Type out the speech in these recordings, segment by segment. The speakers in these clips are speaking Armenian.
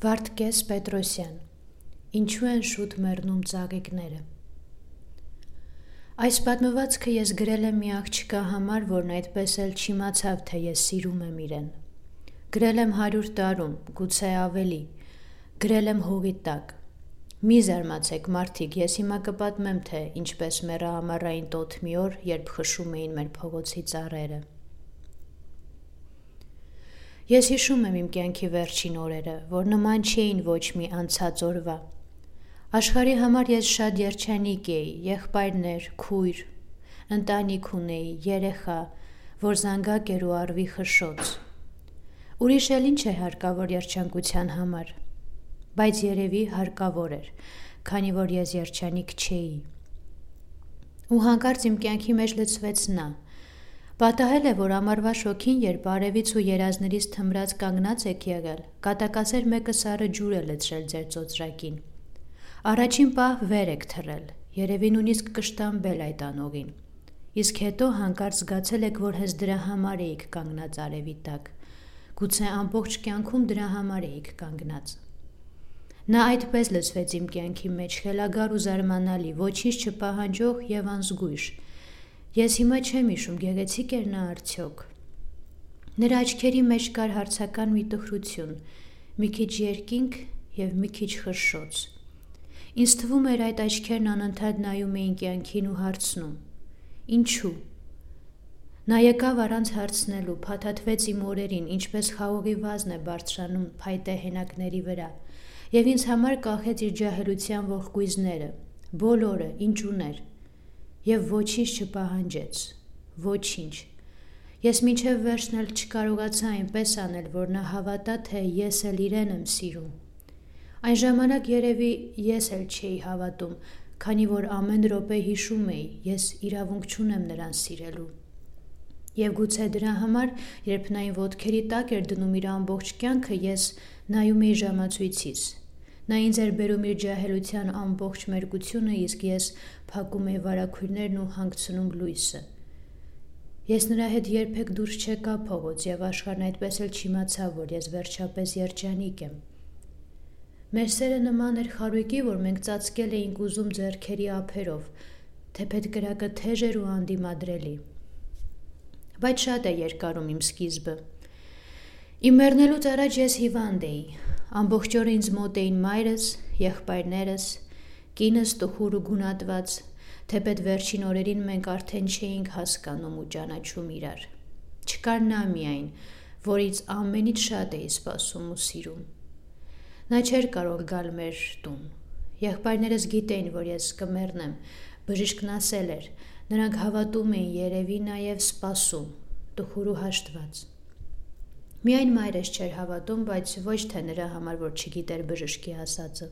Վարդգես Պետրոսյան Ինչու են շուտ մեռնում ծաղիկները Այս պատմվածքը ես գրել եմ մի աղջկա համար, որն այդպես էլ չիմացավ, թե ես սիրում եմ իրեն։ Գրել եմ 100 տարում, գուցե ավելի։ Գրել եմ հողի տակ։ Մի զարմացեք, մարդիկ, ես հիմա կպատմեմ, թե ինչպես մեռա ամառային տոթ մի օր, երբ խշում էին մեր փողոցի ծառերը։ Ես հիշում եմ իմ կյանքի վերջին օրերը, որ նման չէին ոչ մի անցած օրվա։ Աշխարհի համար ես շատ երջանիկ էի, եղբայրներ, քույր, ընտանիք ունեի, երեխա, որ զանգակ էր ու արվի խշոց։ Ուրիշ էլ ինչ է հարկավոր երջանկության համար։ Բայց երևի հարկավոր էր, քանի որ ես երջանիկ չէի։ Ու հանկարծ իմ կյանքի մեջ լցվեց նա, Պատահել է, որ ամառվա շոգին, երբ արևից ու երազներից թմրած կանգնած եք եղել, կատակասեր մեկը սարը ջուր է լցրել ձեր ծոծրակին։ Առաջին պահ վեր եք թռել, երևի նույնիսկ կշտամբել այդ անողին։ Իսկ հետո հանկարծ զգացել եք, որ հենց դրա համար էիք կանգնած արևի տակ։ Գուցե ամբողջ կյանքում դրա համար էիք կանգնած։ Նա այդպես լցվեց իմ կյանքի մեջ, խելագար ու զարմանալի, ոչինչ չպահանջող եւ անզգույշ Ես հիմա չեմ հիշում գեղեցիկ էր նա արդյոք։ Նրա աչքերի մեջ կար հարցական մի տխրություն, մի քիչ երկինք եւ մի քիչ խշշոց։ Ինձ թվում էր այդ աչքերն անընդհատ նայում էին կյանքին ու հարցնում. Ինչու։ Նա եկավ առանց հարցնելու, փաթաթվեց իմ օրերին, ինչպես խաղողի վազն է բարձրանում փայտե հենակների վրա, եւ ինձ համար կախեց իր ջահելության ողկույզները, բոլորը, ինչ ուներ, եւ ոչինչ չպահանջեց։ Ոչինչ։ Ես մինչև վերջն էլ չկարողացա այնպես անել, որ նա հավատա, թե ես էլ իրեն եմ սիրում։ Այն ժամանակ երևի ես էլ չէի հավատում, քանի որ ամեն րոպե հիշում էի, ես իրավունք չունեմ նրան սիրելու։ Եվ գուցե դրա համար, երբ նա ին ոդքերի տակ էր դնում իր ամբողջ կյանքը, ես նայում էի ժամացույցից, Նա ինձ էր բերում իր ջահելության ամբողջ մերկությունը, իսկ ես փակում էի վարակույրներն ու հանգցնում լույսը։ Ես նրա հետ երբեք դուրս չեկա փողոց եւ աշխարհն այդպես էլ չիմացավ, որ ես վերջապես երջանիկ եմ։ Մեր սերը նման էր խարույկի, որ մենք ծածկել էինք ուզում ձեռքերի ափերով, թեպետ կրակը թեժ էր ու անդիմադրելի։ Բայց շատ է երկարում իմ սկիզբը։ Իմ մեռնելուց առաջ ես հիվանդ էի, Ամբողջ օրը ինձ մոտ էին մայրս, եղբայրներս, կինս տխուր ու գունատված, թեպետ վերջին օրերին մենք արդեն չէինք հասկանում ու ճանաչում իրար։ Չկար նա միայն, որից ամենից շատ էի սպասում ու սիրում։ Նա չէր կարող գալ մեր տուն։ Եղբայրներս գիտեին, որ ես կմեռնեմ, բժիշկն ասել էր, նրանք հավատում էին երևի նաև սպասում, տխուր ու հաշտված։ Միայն մայրս չէր հավատում, բայց ոչ թե նրա համար, որ չգիտեր բժշկի ասածը։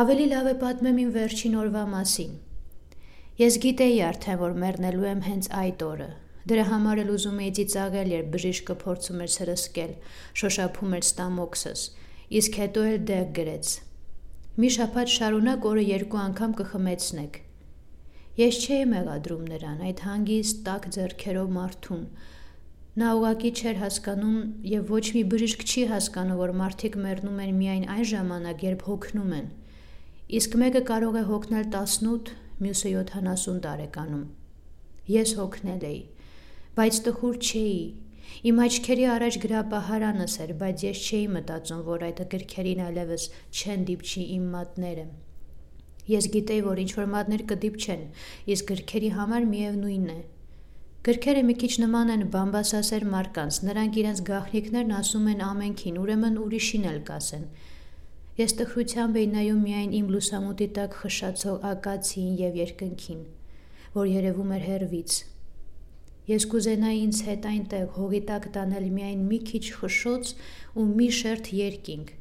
Ավելի լավ է պատմեմ իմ վերջին օրվա մասին։ Ես գիտեի արդեն, որ մեռնելու եմ հենց այդ օրը։ Դրա համար էլ ուզում էի ծիծաղել, երբ բժիշկը փորձում էր սրսկել, շոշափում էր ստամոքսս, իսկ հետո էլ դեղ գրեց. Մի շաբաթ շարունակ օրը երկու անգամ կխմեցնեք։ Ես չէի մեղադրում նրան, այդ հանգիստ տակ ձեռքերով մարդուն, Նա ուղակի չէր հասկանում եւ ոչ մի բժիշկ չի հասկանում, որ մարդիկ մեռնում են միայն այն ժամանակ, երբ հոգնում են։ Իսկ մեկը կարող է հոգնել 18, մյուսը 70 տարեկանում։ Ես հոգնել էի, բայց տխուր չէի։ Իմ աչքերի առաջ գրապահարանս էր, բայց ես չէի մտածում, որ այդ գրքերին այլևս չեն դիպչի իմ մատները։ Ես գիտեի, որ ինչ որ մատներ կդիպչեն, իսկ գրքերի համար միևնույնն է, Գրքերը մի քիչ նման են բամբասասեր մարկանց, նրանք իրենց գաղտնիքներն ասում են ամենքին, ուրեմն ուրիշին էլ կասեն։ Ես տխրությամբ էի նայում միայն իմ լուսամուտի տակ խշացող ակացիին եւ երկնքին, որ երևում էր հերվից։ Ես կուզենայի ինձ հետ այնտեղ հողի տակ տանել միայն մի քիչ խշոց ու մի շերտ երկինք,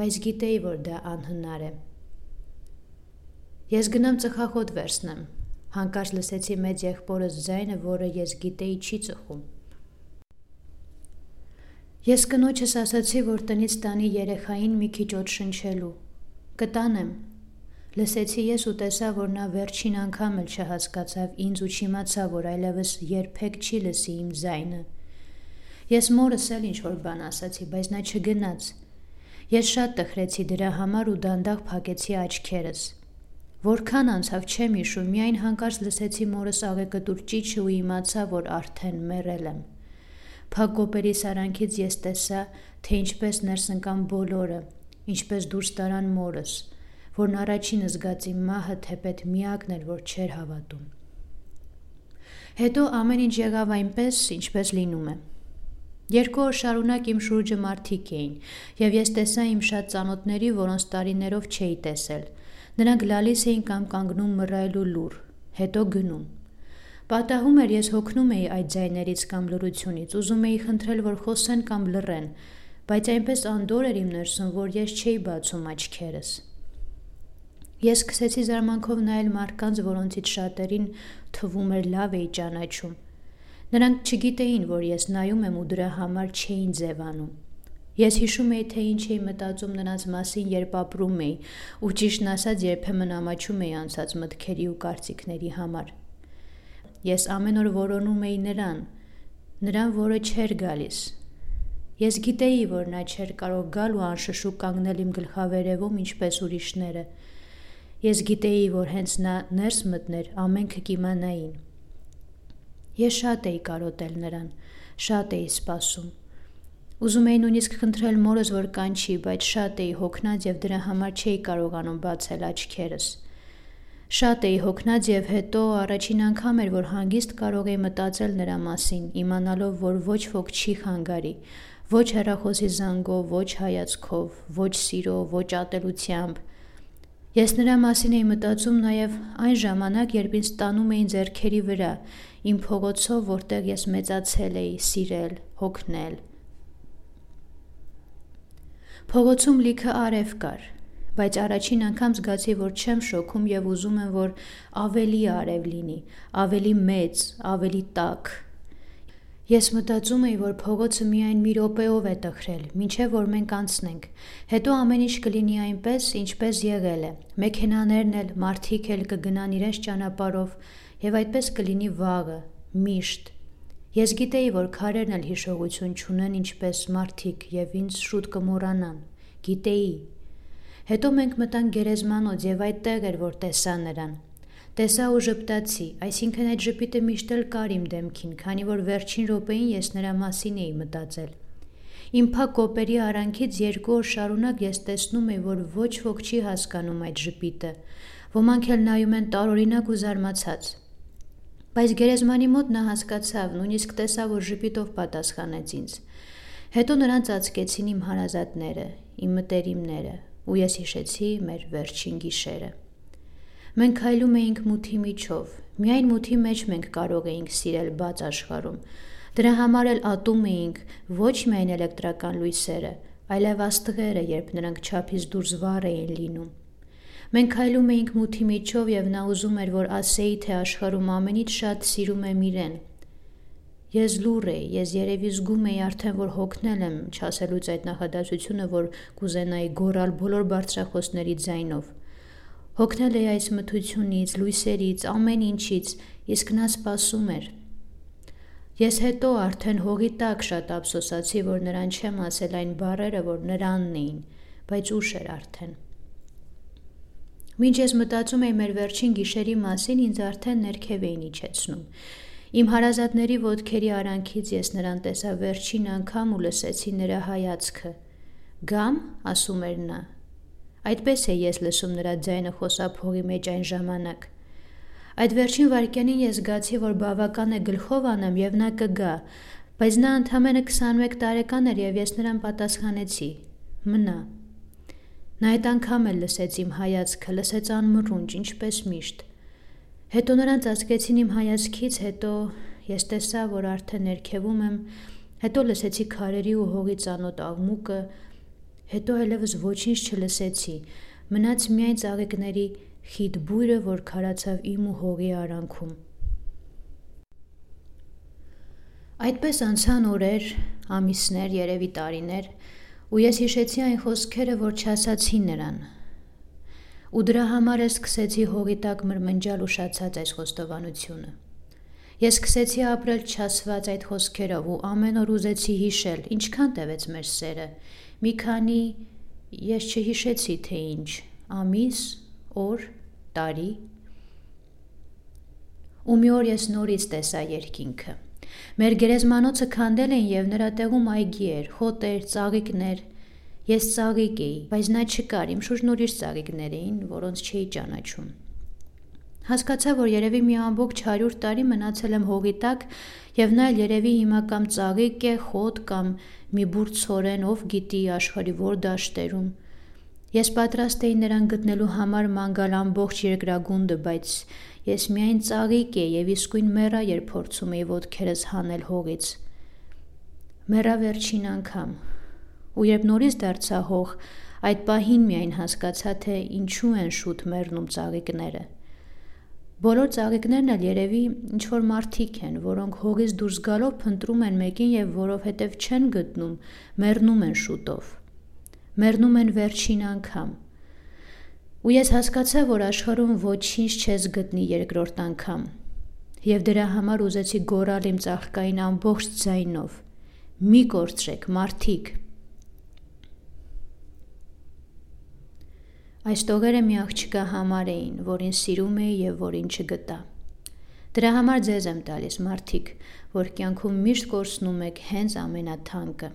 բայց գիտեի, որ դա անհնար է։ Ես գնամ ծխախոտ վերցնեմ, Հանկարծ լսեցի մեծ եղբորս ձայնը, որը ես գիտեի չի ծխում։ Ես կնոջս ասացի, որ տնից տանի երեխային մի քիչ օդ շնչելու։ Կտանեմ։ Լսեցի ես ու տեսա, որ նա վերջին անգամ էլ չհասկացավ ինձ ու չիմացա, որ այլևս երբեք չի լսի իմ ձայնը։ Ես մորս էլ ինչ որ բան ասացի, բայց նա չգնաց։ Ես շատ տխրեցի դրա համար ու դանդաղ փակեցի աչքերս։ Որքան անցավ չեմ հիշում, միայն հանկարծ լսեցի մորս աղեկտուր ճիչը ու իմացա, որ արդեն մեռել եմ։ Փակ կոպերի սարանքից ես տեսա, թե ինչպես ներս ընկան բոլորը, ինչպես դուրս տարան մորս, որն առաջին զգաց իմ մահը թեպետ միակն էր, որ չէր հավատում։ Հետո ամեն ինչ եղավ այնպես, ինչպես լինում է։ Երկու օր շարունակ իմ շուրջը մարդիկ էին, եւ ես տեսա իմ շատ ծանոթների, որոնց տարիներով չէի տեսել։ Նրանք լալիս էին կամ կանգնում մռայլու լուր, հետո գնում։ Պատահում էր ես հոգնում էի այդ ձայներից կամ լրությունից, ուզում էի խնդրել, որ խոսեն կամ լռեն, բայց այնպես անդոր էր իմ ներսում, որ ես չէի բացում աչքերս։ Ես սկսեցի զարմանքով նայել մարդկանց, որոնցից շատերին թվում էր լավ էի ճանաչում։ Նրանք չգիտեին, որ ես նայում եմ ու դրա համար չէին ձևանում։ Ես հիշում էի, թե ինչ էի մտածում նրանց մասին, երբ ապրում էի, ու ճիշտն ասած երբեմն ամաչում էի անցած մտքերի ու կարծիքների համար։ Ես ամեն օր որոնում էի նրան, նրան, որը չէր գալիս։ Ես գիտեի, որ նա չէր կարող գալ ու անշշուկ կանգնել իմ գլխավերևում, ինչպես ուրիշները։ Ես գիտեի, որ հենց նա ներս մտներ, ամենքը կիմանային։ Ես շատ էի կարոտել նրան, շատ էի սպասում։ Ուզում էի նույնիսկ խնդրել մորս, որ կանչի, բայց շատ էի հոգնած եւ դրա համար չէի կարողանում բացել աչքերս։ Շատ էի հոգնած եւ հետո առաջին անգամ էր, որ հանգիստ կարող էի մտածել նրա մասին, իմանալով, որ ոչ ոք չի խանգարի, ոչ հեռախոսի զանգով, ոչ հայացքով, ոչ սիրով, ոչ ատելությամբ։ Ես նրա մասին էի մտածում նաև այն ժամանակ, երբ ինձ տանում էին зерքերի վրա, իմ փողոցով, որտեղ ես մեծացել էի, սիրել, հոգնել։ Փողոցում լիքը արև կար, բայց առաջին անգամ զգացի, որ չեմ շոքում եւ ուզում եմ, որ ավելի արև լինի, ավելի մեծ, ավելի տաք, Ես մտածում էի, որ փողոցը միայն մի րոպեով է տխրել, ինչեւ որ մենք անցնենք։ Հետո ամեն ինչ կլինի այնպես, ինչպես եղել է։ Մեքենաներն էլ, մարդիկ էլ կգնան իրենց ճանապարով, եւ այդպես կլինի վաղը, միշտ։ Ես գիտեի, որ քարերն էլ հիշողություն չունեն ինչպես մարդիկ եւ ինձ շուտ կմոռանան։ Գիտեի։ Հետո մենք մտանք գերեզմանոց եւ այդտեղ էր որ տեսա նրան։ Տեսա ու ժպտացի, այսինքն այդ ժպիտը միշտ էլ կար իմ դեմքին, քանի որ վերջին րոպեին ես նրա մասին էի մտածել։ Իմ փակ կոպերի արանքից երկու օր շարունակ ես տեսնում էի, որ ոչ ոք չի հասկանում այդ ժպիտը։ Ոմանք էլ նայում են տարօրինակ ու զարմացած։ Բայց գերեզմանի մոտ նա հասկացավ, նույնիսկ տեսավ, որ ժպիտով պատասխանեց ինձ։ Հետո նրան ծածկեցին իմ հարազատները, իմ մտերիմները, ու ես հիշեցի մեր վերջին գիշերը։ Մենք քայլում էինք մութի միջով։ Միայն մութի մեջ մենք կարող էինք սիրել բաց աշխարհում։ Դրա համար էլ ատում էինք ոչ միայն էլեկտրական լույսերը, այլև աստղերը, երբ նրանք չափից դուրս վառ էին լինում։ Մենք քայլում էինք մութի միջով եւ նա ուզում էր, որ ասեի, թե աշխարհում ամենից շատ սիրում եմ իրեն։ Ես լուր էի, ես երևի զգում էի արդեն, որ հոգնել եմ, չասելուց այդ նախադասությունը, որ կուզենայի գոռալ բոլոր բարձրախոսների ձայնով։ Հոգնել էի այս մթությունից, լույսերից, ամեն ինչից, իսկ նա սպասում էր։ Ես հետո արդեն հողի տակ շատ ափսոսացի, որ նրան չեմ ասել այն բառերը, որ նրանն էին, բայց ուշ էր արդեն։ Մինչ ես մտածում էի մեր վերջին գիշերի մասին, ինձ արդեն ներքև էին իջեցնում։ Իմ հարազատների ոտքերի արանքից ես նրան տեսա վերջին անգամ ու լսեցի նրա հայացքը։ Գամ, ասում էր նա, Այդպես է ես լսում նրա ձայնը խոսափողի մեջ այն ժամանակ։ Այդ վերջին վարքյանին ես զգացի, որ բավական է գլխով անեմ եւ նա կգա, բայց նա ընդամենը 21 տարեկան էր եւ ես նրան պատասխանեցի. մնա։ Նա այդ անգամ էլ լսեց իմ հայացքը, լսեց անմռունչ, ինչպես միշտ։ Հետո նրան ծածկեցին իմ հայացքից, հետո ես տեսա, որ արդեն ներքևում եմ, հետո լսեցի քարերի ու հողի ծանոթ աղմուկը, Հետո այլևս ոչինչ չլսեցի, մնաց միայն ծաղիկների խիտ բույրը, որ քարացավ իմ ու հողի արանքում։ Այդպես անցան օրեր, ամիսներ, երևի տարիներ, ու ես հիշեցի այն խոսքերը, որ չասացի նրան։ Ու դրա համար ես սկսեցի հողի տակ մրմնջալ ուշացած այս խոստովանությունը։ Ես սկսեցի ապրել չասված այդ խոսքերով ու ամեն օր ուզեցի հիշել, ինչքան տևեց մեր սերը, Մի քանի, ես չհիշեցի թե ինչ, ամիս, օր, տարի։ Ու մի օր ես նորից տեսա երկինքը։ Մեր գերեզմանոցը քանդել էին եւ նրա տեղում այգի էր, խոտեր, ծաղիկներ։ Ես ծաղիկ էի, բայց նա չկար, իմ շուրջն ուրիշ ծաղիկներ էին, որոնց չէի ճանաչում։ Հասկացա, որ երևի մի ամբողջ 100 տարի մնացել եմ հողի տակ եւ նա էլ երևի հիմա կամ ծաղիկ է, խոտ կամ մի բուր ցորեն, ով գիտի աշխարի որ դաշտերում։ Ես պատրաստ էի նրան գտնելու համար ման գալ ամբողջ երկրագունդը, բայց ես միայն ծաղիկ էի եւ իսկույն մեռա, երբ փորձում էի ոտքերս հանել հողից։ Մեռա վերջին անգամ։ Ու երբ նորից դարձա հող, այդ պահին միայն հասկացա, թե ինչու են շուտ մեռնում ծաղիկները։ Բոլոր ծաղիկներն էլ երևի ինչ որ մարդիկ են, որոնք հողից դուրս գալով փնտրում են մեկին եւ որովհետեւ չեն գտնում, մեռնում են շուտով։ Մեռնում են վերջին անգամ։ Ու ես հասկացա, որ աշխարհում ոչինչ չես գտնի երկրորդ անգամ։ Եվ դրա համար ուզեցի գոռալ իմ ծաղկային ամբողջ ձայնով. Մի կորցրեք, մարդիկ։ Այս տողերը մի աղջկա համար էին, որին սիրում էի եւ որին չգտա։ Դրա համար ձեզ եմ տալիս, մարդիկ, որ կյանքում միշտ կորցնում եք հենց ամենաթանկը։